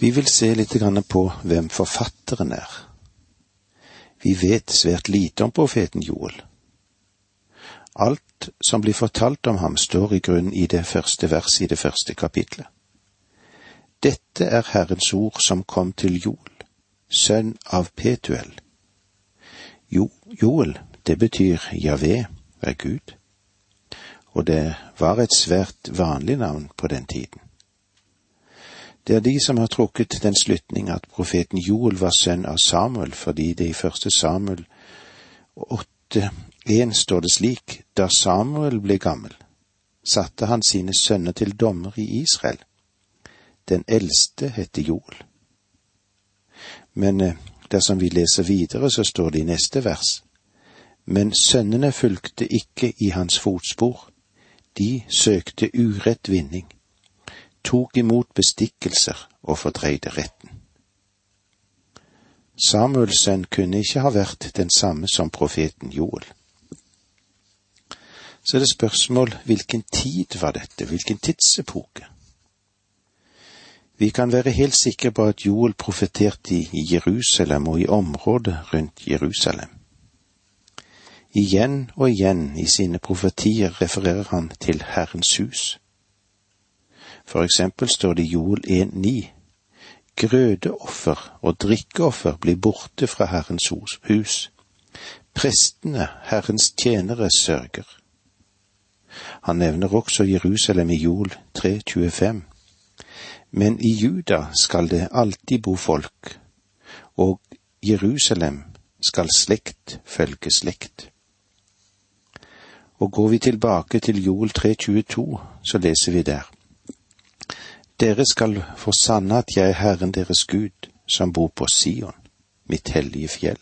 Vi vil se litt på hvem forfatteren er. Vi vet svært lite om profeten Joel. Alt som blir fortalt om ham, står i grunnen i det første verset i det første kapitlet. Dette er Herrens ord som kom til Joel, sønn av Petuel. Jo, Joel, det betyr Javé, er Gud, og det var et svært vanlig navn på den tiden. Det er de som har trukket den slutning at profeten Joel var sønn av Samuel, fordi det i første Samuel åtte en står det slik, da Samuel ble gammel, satte han sine sønner til dommer i Israel. Den eldste heter Joel. Men eh, dersom vi leser videre, så står det i neste vers. Men sønnene fulgte ikke i hans fotspor, de søkte urett vinning tok imot bestikkelser og fordreide retten. Samuels sønn kunne ikke ha vært den samme som profeten Joel. Så er det spørsmål hvilken tid var dette, hvilken tidsepoke? Vi kan være helt sikre på at Joel profeterte i Jerusalem og i området rundt Jerusalem. Igjen og igjen i sine profetier refererer han til Herrens hus. For eksempel står det i Joel 1,9. Grødeoffer og drikkeoffer blir borte fra Herrens hus. Prestene, Herrens tjenere, sørger. Han nevner også Jerusalem i Joel 3,25. Men i Juda skal det alltid bo folk, og Jerusalem skal slekt følge slekt. Og går vi tilbake til Joel 3,22, så leser vi der. Dere skal få sanne at jeg er Herren deres Gud, som bor på Sion, mitt hellige fjell.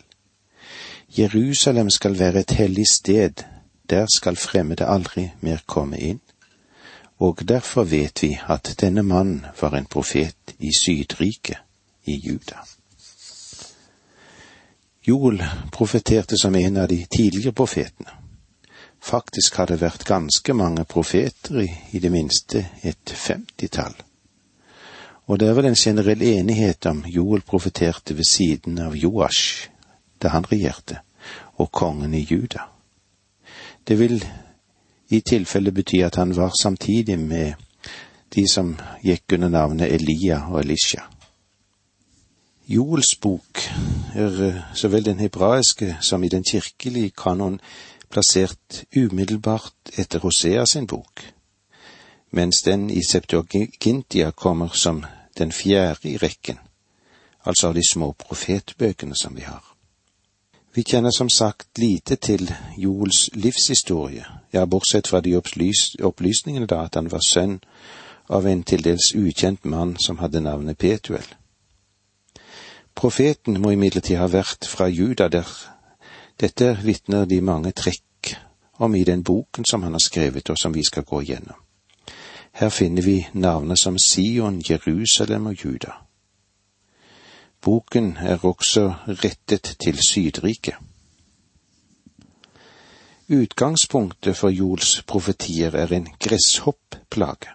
Jerusalem skal være et hellig sted, der skal fremmede aldri mer komme inn. Og derfor vet vi at denne mannen var en profet i Sydriket, i Juda. Joel profeterte som en av de tidligere profetene. Faktisk har det vært ganske mange profeter, i, i det minste et femtitall. Og det er vel en generell enighet om Joel profeterte ved siden av Joash da han regjerte, og kongen i Juda. Det vil i tilfelle bety at han var samtidig med de som gikk under navnet Elia og Elisha. Joels bok er eh, så den hebraiske som i den kirkelige kanon plassert umiddelbart etter Hosea sin bok, mens den i Septuagintia kommer som den fjerde i rekken, altså av de små profetbøkene som vi har. Vi kjenner som sagt lite til Joels livshistorie, ja, bortsett fra de opplysningene da at han var sønn av en til dels ukjent mann som hadde navnet Petuel. Profeten må imidlertid ha vært fra Juda, der dette vitner de mange trekk om i den boken som han har skrevet, og som vi skal gå igjennom. Her finner vi navnet som Sion, Jerusalem og Juda. Boken er også rettet til Sydriket. Utgangspunktet for Jols profetier er en gresshoppplage.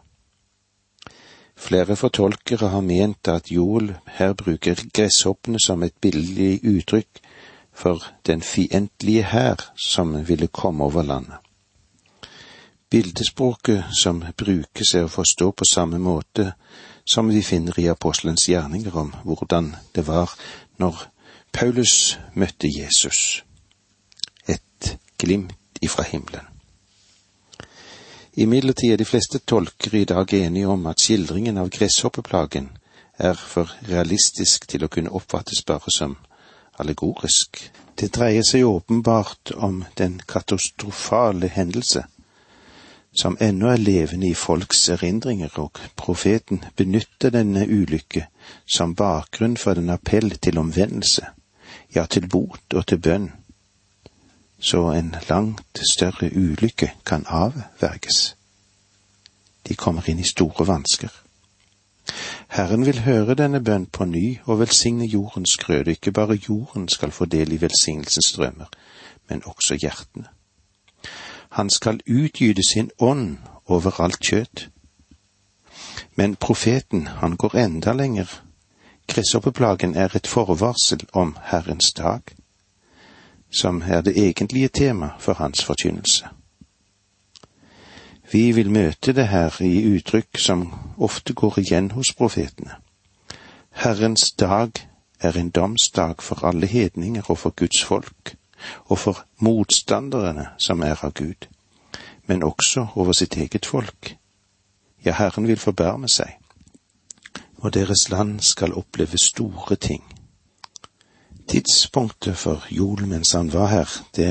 Flere fortolkere har ment at Jol her bruker gresshoppene som et billig uttrykk for den fiendtlige hær som ville komme over landet. Bildespråket som brukes er å forstå på samme måte som vi finner i apostelens gjerninger om hvordan det var når Paulus møtte Jesus. Et glimt ifra himmelen. Imidlertid er de fleste tolkere i dag enige om at skildringen av gresshoppeplagen er for realistisk til å kunne oppfattes bare som allegorisk. Det dreier seg åpenbart om den katastrofale hendelse som ennå er levende i folks erindringer, og profeten benytter denne ulykke som bakgrunn for en appell til omvendelse, ja, til bot og til bønn, så en langt større ulykke kan avverges. De kommer inn i store vansker. Herren vil høre denne bønn på ny og velsigne jordens grøde, ikke bare jorden skal få del i velsignelsens drømmer, men også hjertene han skal utgyde sin ånd over alt kjøtt. Men profeten, han går enda lenger Gresshoppeplagen er et forvarsel om Herrens dag, som er det egentlige tema for hans forkynnelse. Vi vil møte det her i uttrykk som ofte går igjen hos profetene. Herrens dag er en domsdag for alle hedninger og for Guds folk, og for motstanderne som er av Gud, men også over sitt eget folk. Ja, Herren vil forbarme seg, og deres land skal oppleve store ting. Tidspunktet for jul mens han var her, det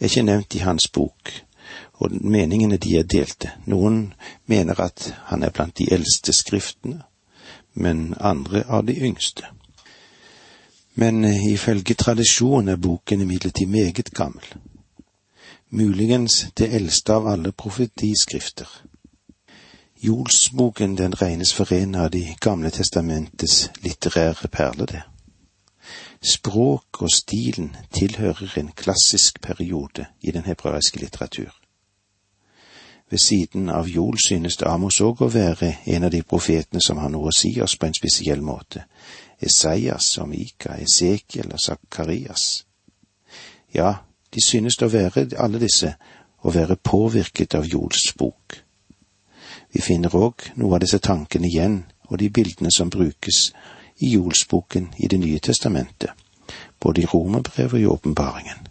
er ikke nevnt i hans bok, og meningene de er delte. Noen mener at han er blant de eldste skriftene, men andre av de yngste. Men eh, ifølge tradisjon er boken imidlertid meget gammel. Muligens det eldste av alle profetiskrifter. Jolsboken den regnes for en av De gamle testamentets litterære perler, det. Språk og stilen tilhører en klassisk periode i den hebraiske litteratur. Ved siden av Jol synes det Amos òg å være en av de profetene som har noe å si oss på en spesiell måte. Esaias og Mika, Esekiel og Sakarias. Ja, de synes det å være, alle disse, å være påvirket av Jols bok. Vi finner òg noe av disse tankene igjen, og de bildene som brukes i Jolsboken i Det nye testamentet, både i romerbrevet og i åpenbaringen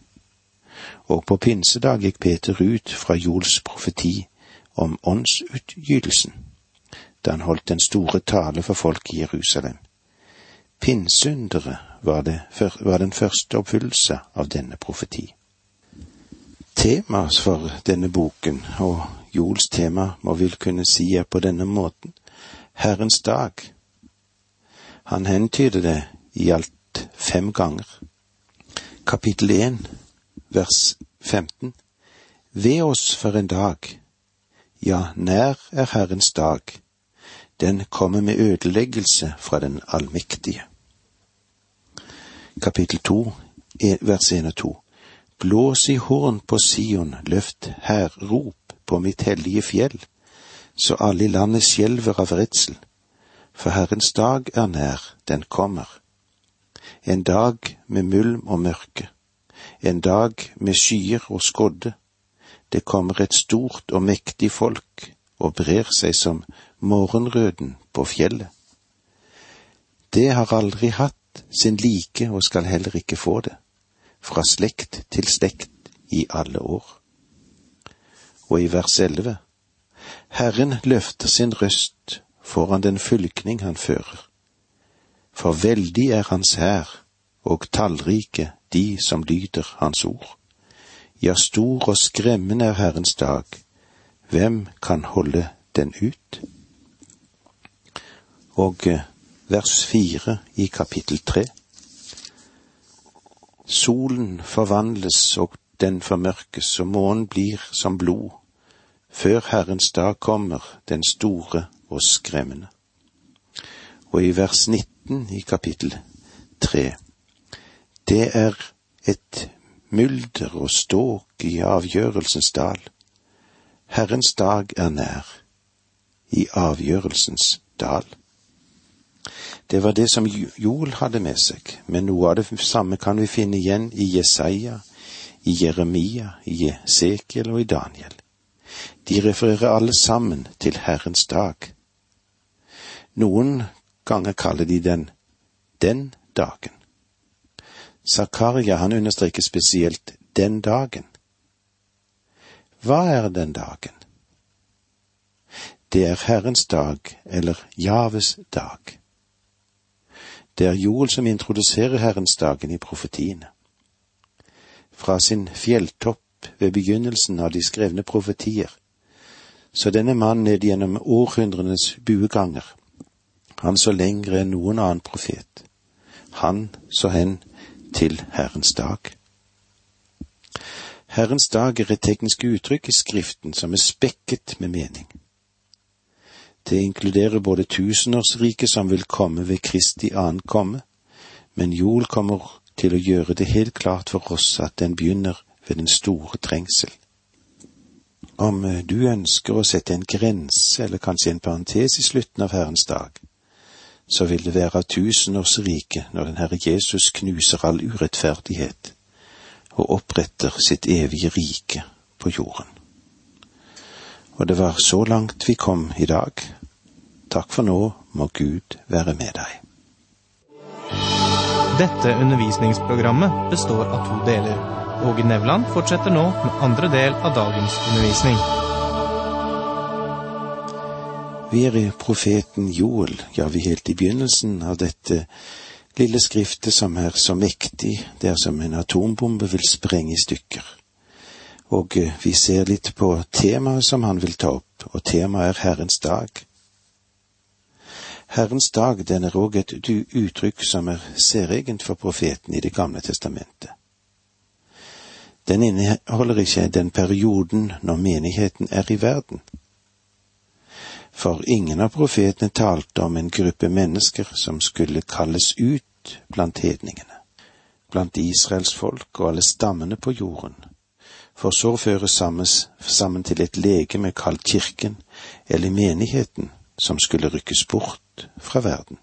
og på pinsedag gikk Peter ut fra Jols profeti om åndsutgytelsen, da han holdt den store tale for folk i Jerusalem. Pinseunderet var, var den første oppfyllelse av denne profeti. Temaet for denne boken, og Jols tema må vi kunne si er på denne måten, Herrens dag. Han hentyder det i alt fem ganger. Kapittel én vers 15. Ved oss for en dag, ja, nær er Herrens dag, den kommer med ødeleggelse fra den allmektige. Kapittel to, vers 1 og 2. Blås i horn på Sion, løft rop på mitt hellige fjell, så alle i landet skjelver av redsel, for Herrens dag er nær, den kommer. En dag med mulm og mørke en dag med skyer og skodde. Det kommer et stort og mektig folk og brer seg som morgenrøden på fjellet. Det har aldri hatt sin like og skal heller ikke få det, fra slekt til slekt i alle år. Og i vers elleve, Herren løfter sin røst foran den fylkning han fører. For veldig er hans hær, og tallrike de som lyder Hans ord. Ja, stor og skremmende er Herrens dag. Hvem kan holde den ut? Og eh, vers fire i kapittel tre. Solen forvandles og den formørkes, og månen blir som blod, før Herrens dag kommer, den store og skremmende. Og i vers 19 i kapittel tre det er et mylder og ståk i avgjørelsens dal. Herrens dag er nær, i avgjørelsens dal. Det var det som Joel hadde med seg, men noe av det samme kan vi finne igjen i Jesaja, i Jeremia, i Esekiel og i Daniel. De refererer alle sammen til Herrens dag. Noen ganger kaller de den den dagen. Zakaria han understreker spesielt den dagen. Hva er den dagen? Det er Herrens dag, eller Javes dag. Det er Joel som introduserer Herrens dagen i profetiene. Fra sin fjelltopp ved begynnelsen av de skrevne profetier, så denne mannen ned gjennom århundrenes bueganger, han så lengre enn noen annen profet. Han så hen til Herrens dag. Herrens dag er et teknisk uttrykk i Skriften som er spekket med mening. Det inkluderer både tusenårsriket som vil komme ved Kristi ankomme, men Jol kommer til å gjøre det helt klart for oss at den begynner ved den store trengsel. Om du ønsker å sette en grense eller kanskje en parentes i slutten av Herrens dag, så vil det være tusenårs rike når den Herre Jesus knuser all urettferdighet og oppretter sitt evige rike på jorden. Og det var så langt vi kom i dag. Takk for nå, må Gud være med deg. Dette undervisningsprogrammet består av to deler. Åge Nevland fortsetter nå med andre del av dagens undervisning. Vi er i profeten Joel, ja, vi er helt i begynnelsen av dette lille skriftet som er så mektig, det er som en atombombe vil sprenge i stykker. Og eh, vi ser litt på temaet som han vil ta opp, og temaet er Herrens dag. Herrens dag, den er òg et uttrykk som er særegent for profeten i Det gamle testamentet. Den inneholder ikke den perioden når menigheten er i verden for ingen av profetene talte om en gruppe mennesker som skulle kalles ut blant hedningene, blant Israels folk og alle stammene på jorden, for så føres sammen til et legeme kalt kirken, eller menigheten, som skulle rykkes bort fra verden.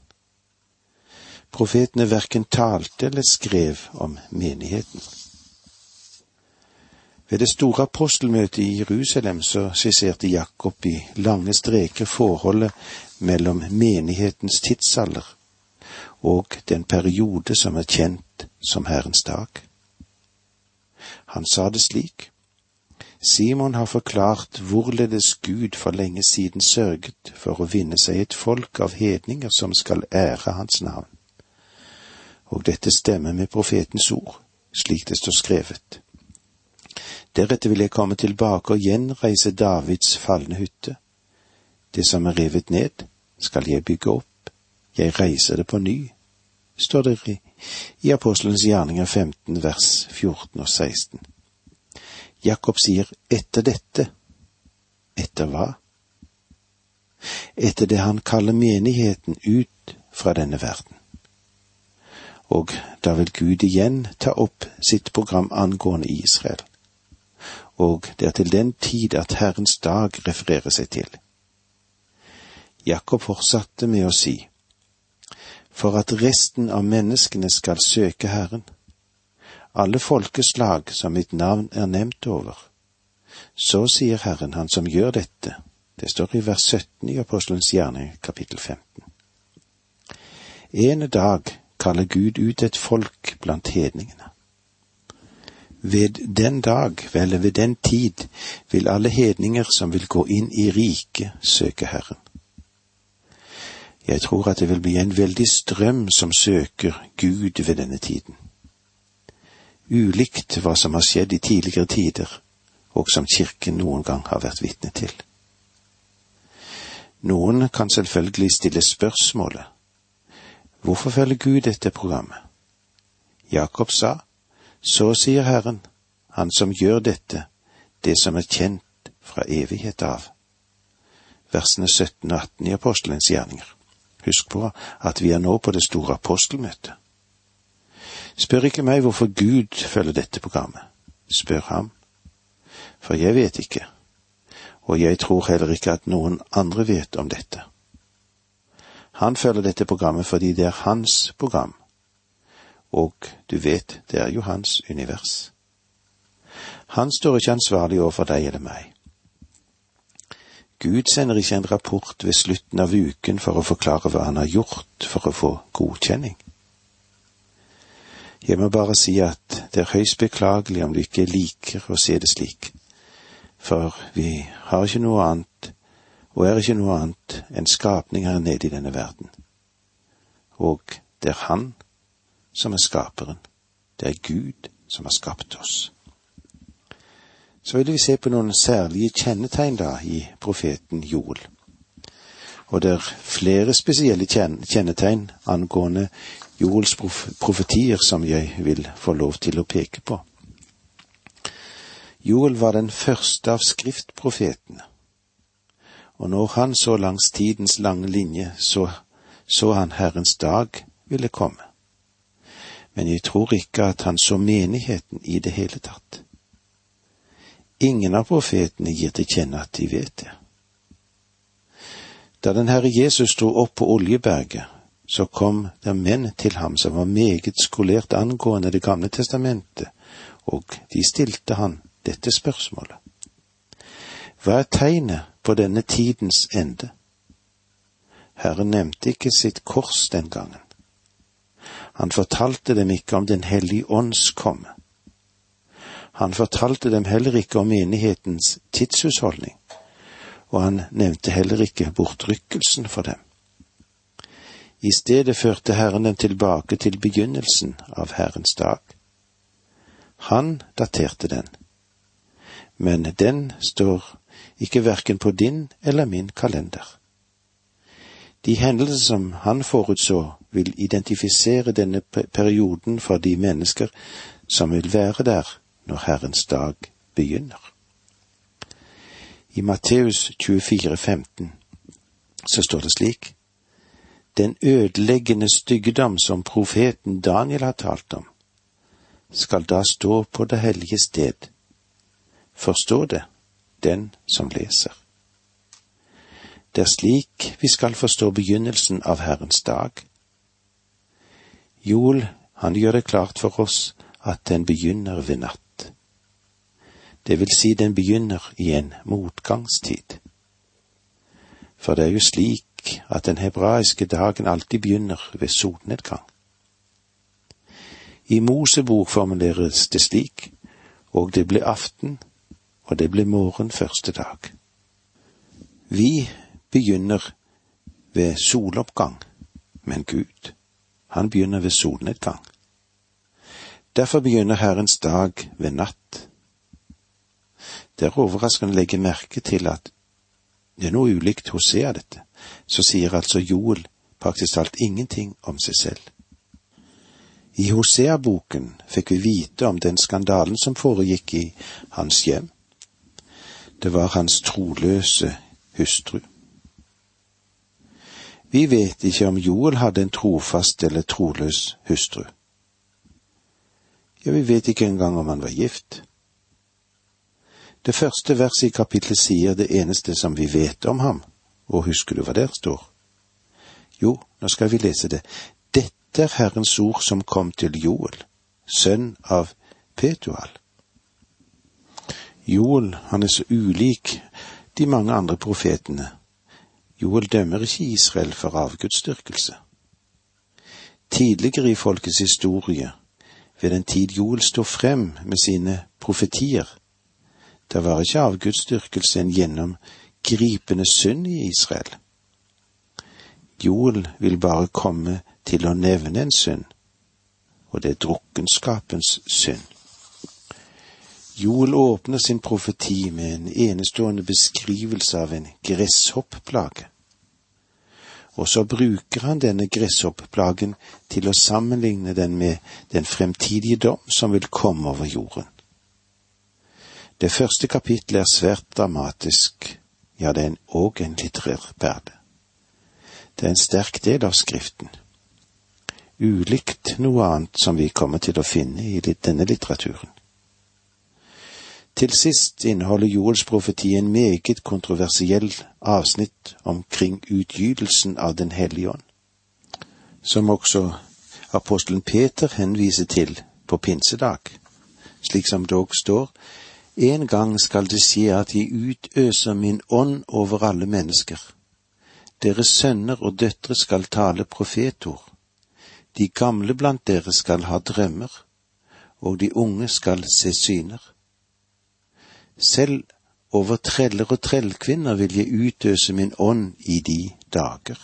Profetene verken talte eller skrev om menigheten. Ved det store apostelmøtet i Jerusalem så skisserte Jakob i lange streker forholdet mellom menighetens tidsalder og den periode som er kjent som Herrens dag. Han sa det slik. Simon har forklart hvorledes Gud for lenge siden sørget for å vinne seg et folk av hedninger som skal ære hans navn. Og dette stemmer med profetens ord, slik det står skrevet. Deretter vil jeg komme tilbake og gjenreise Davids falne hytte. Det som er revet ned, skal jeg bygge opp, jeg reiser det på ny, står det i, i Apostelens gjerninger 15 vers 14 og 16. Jakob sier etter dette. Etter hva? Etter det han kaller menigheten ut fra denne verden. Og da vil Gud igjen ta opp sitt program angående Israel og det er til den tid at Herrens dag refererer seg til. Jakob fortsatte med å si, for at resten av menneskene skal søke Herren, alle folkeslag som mitt navn er nevnt over. Så sier Herren, han som gjør dette, det står i vers 17 i Apostelens hjerne, kapittel 15. En dag kaller Gud ut et folk blant hedningene. Ved den dag, vel ved den tid, vil alle hedninger som vil gå inn i riket, søke Herren. Jeg tror at det vil bli en veldig strøm som søker Gud ved denne tiden. Ulikt hva som har skjedd i tidligere tider, og som Kirken noen gang har vært vitne til. Noen kan selvfølgelig stille spørsmålet hvorfor følger Gud dette programmet? Jakob sa så sier Herren, Han som gjør dette, det som er kjent fra evighet av. Versene 17 og 18 i apostelens gjerninger. Husk på at vi er nå på det store apostelmøtet. Spør ikke meg hvorfor Gud følger dette programmet. Spør ham. For jeg vet ikke, og jeg tror heller ikke at noen andre vet om dette. Han følger dette programmet fordi det er hans program og du vet, det er jo hans univers. Han står ikke ansvarlig overfor deg eller meg. Gud sender ikke en rapport ved slutten av uken for å forklare hva han har gjort for å få godkjenning. Jeg må bare si at det er høyst beklagelig om du ikke liker å se det slik, for vi har ikke noe annet, og er ikke noe annet enn skapning her nede i denne verden. Og det er Han som er skaperen. Det er Gud som har skapt oss. Så vil vi se på noen særlige kjennetegn da i profeten Joel. Og det er flere spesielle kjennetegn angående Joels profetier som jeg vil få lov til å peke på. Joel var den første av skriftprofetene, og når han så langs tidens lange linje så, så han Herrens dag ville komme men jeg tror ikke at han så menigheten i det hele tatt. Ingen av profetene gir til kjenne at de vet det. Da den Herre Jesus sto opp på Oljeberget, så kom det menn til ham som var meget skolert angående Det gamle testamentet, og de stilte han dette spørsmålet. Hva er tegnet på denne tidens ende? Herren nevnte ikke sitt kors den gangen. Han fortalte dem ikke om Den hellige ånds komme. Han fortalte dem heller ikke om menighetens tidshusholdning, og han nevnte heller ikke bortrykkelsen for dem. I stedet førte Herren dem tilbake til begynnelsen av Herrens dag. Han daterte den, men den står ikke hverken på din eller min kalender. De hendelser som han forutså, vil identifisere denne perioden for de mennesker som vil være der når Herrens dag begynner. I Matteus 24, 15 så står det slik:" Den ødeleggende styggedom som profeten Daniel har talt om, skal da stå på det hellige sted. Forstå det, den som leser. Det er slik vi skal forstå begynnelsen av Herrens dag. Joel, han gjør det klart for oss at den begynner ved natt. Det vil si den begynner i en motgangstid. For det er jo slik at den hebraiske dagen alltid begynner ved solnedgang. I Mosebok formuleres det slik, og det ble aften, og det ble morgen første dag. Vi begynner ved soloppgang, men Gud, han begynner ved solnedgang. Derfor begynner Herrens dag ved natt. Det er overraskende å legge merke til at det er noe ulikt Hosea dette, så sier altså Joel praktisk talt ingenting om seg selv. I Hosea-boken fikk vi vite om den skandalen som foregikk i hans hjem. Det var hans troløse hustru. Vi vet ikke om Joel hadde en trofast eller troløs hustru. Ja, vi vet ikke engang om han var gift. Det første verset i kapittelet sier det eneste som vi vet om ham, og husker du hva der står? Jo, nå skal vi lese det. Dette er Herrens ord som kom til Joel, sønn av Petual. Joel, han er så ulik de mange andre profetene. Joel dømmer ikke Israel for avgudsdyrkelse. Tidligere i folkets historie, ved den tid Joel sto frem med sine profetier, da var ikke avgudsdyrkelse en gjennomgripende synd i Israel. Joel vil bare komme til å nevne en synd, og det er drukkenskapens synd. Joel åpner sin profeti med en enestående beskrivelse av en gresshoppplage. Og så bruker han denne gresshoppplagen til å sammenligne den med den fremtidige dom som vil komme over jorden. Det første kapittelet er svært dramatisk, ja, det er òg en litterær perle. Det er en sterk del av Skriften, ulikt noe annet som vi kommer til å finne i denne litteraturen. Til sist inneholder Joels profeti en meget kontroversiell avsnitt omkring utgytelsen av Den hellige ånd, som også apostelen Peter henviser til på pinsedag, slik som dog står, en gang skal det skje at jeg utøser min ånd over alle mennesker. Deres sønner og døtre skal tale profetord. De gamle blant dere skal ha drømmer, og de unge skal se syner. Selv over treller og trellkvinner vil jeg utøse min ånd i de dager.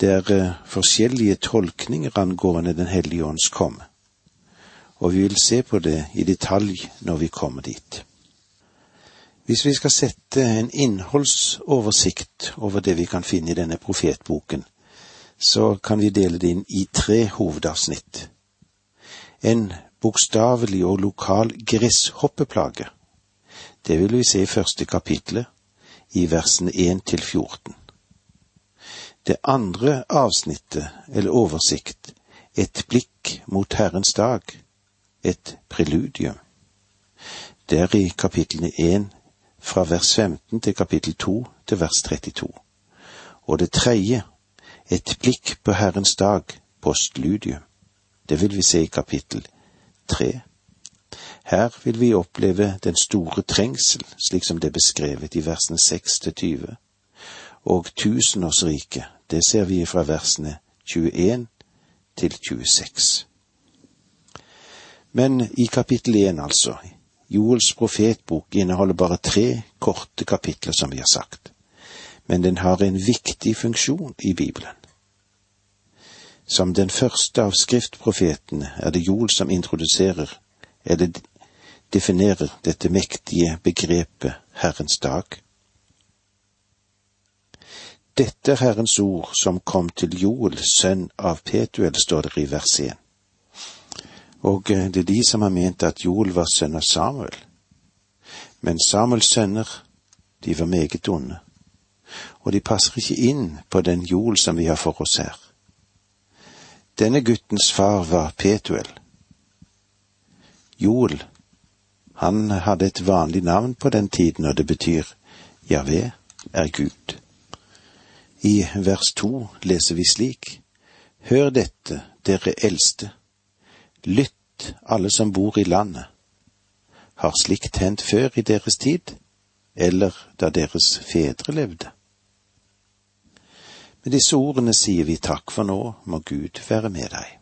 Det er eh, forskjellige tolkninger angående Den hellige ånds komme, og vi vil se på det i detalj når vi kommer dit. Hvis vi skal sette en innholdsoversikt over det vi kan finne i denne profetboken, så kan vi dele det inn i tre hovedavsnitt. En bokstavelig og lokal gresshoppeplage. Det vil vi se i første kapittelet, i versene 1 til 14. Det andre avsnittet, eller oversikt, et blikk mot Herrens dag, et preludium. Det er i kapitlene 1 fra vers 15 til kapittel 2 til vers 32. Og det tredje, Et blikk på Herrens dag, postludium. Det vil vi se i kapittel tre. Her vil vi oppleve den store trengsel, slik som det er beskrevet i versene seks til tyve, og tusenårsriket, det ser vi fra versene 21 til 26. Men i kapittel én, altså, Joels profetbok inneholder bare tre korte kapitler, som vi har sagt, men den har en viktig funksjon i Bibelen. Som den første av skriftprofetene er det Joel som introduserer, eller definerer, dette mektige begrepet Herrens dag. Dette er Herrens ord som kom til Joel, sønn av Petuel, står det i vers 1. Og eh, det er de som har ment at Joel var sønn av Samuel. Men Samuels sønner, de var meget onde, og de passer ikke inn på den Joel som vi har for oss her. Denne guttens far var Petuel. Joel, han hadde et vanlig navn på den tiden, og det betyr Javé er Gud. I vers to leser vi slik, Hør dette, dere eldste Lytt, alle som bor i landet. Har slikt hendt før i deres tid, eller da deres fedre levde? Med disse ordene sier vi takk for nå, må Gud være med deg.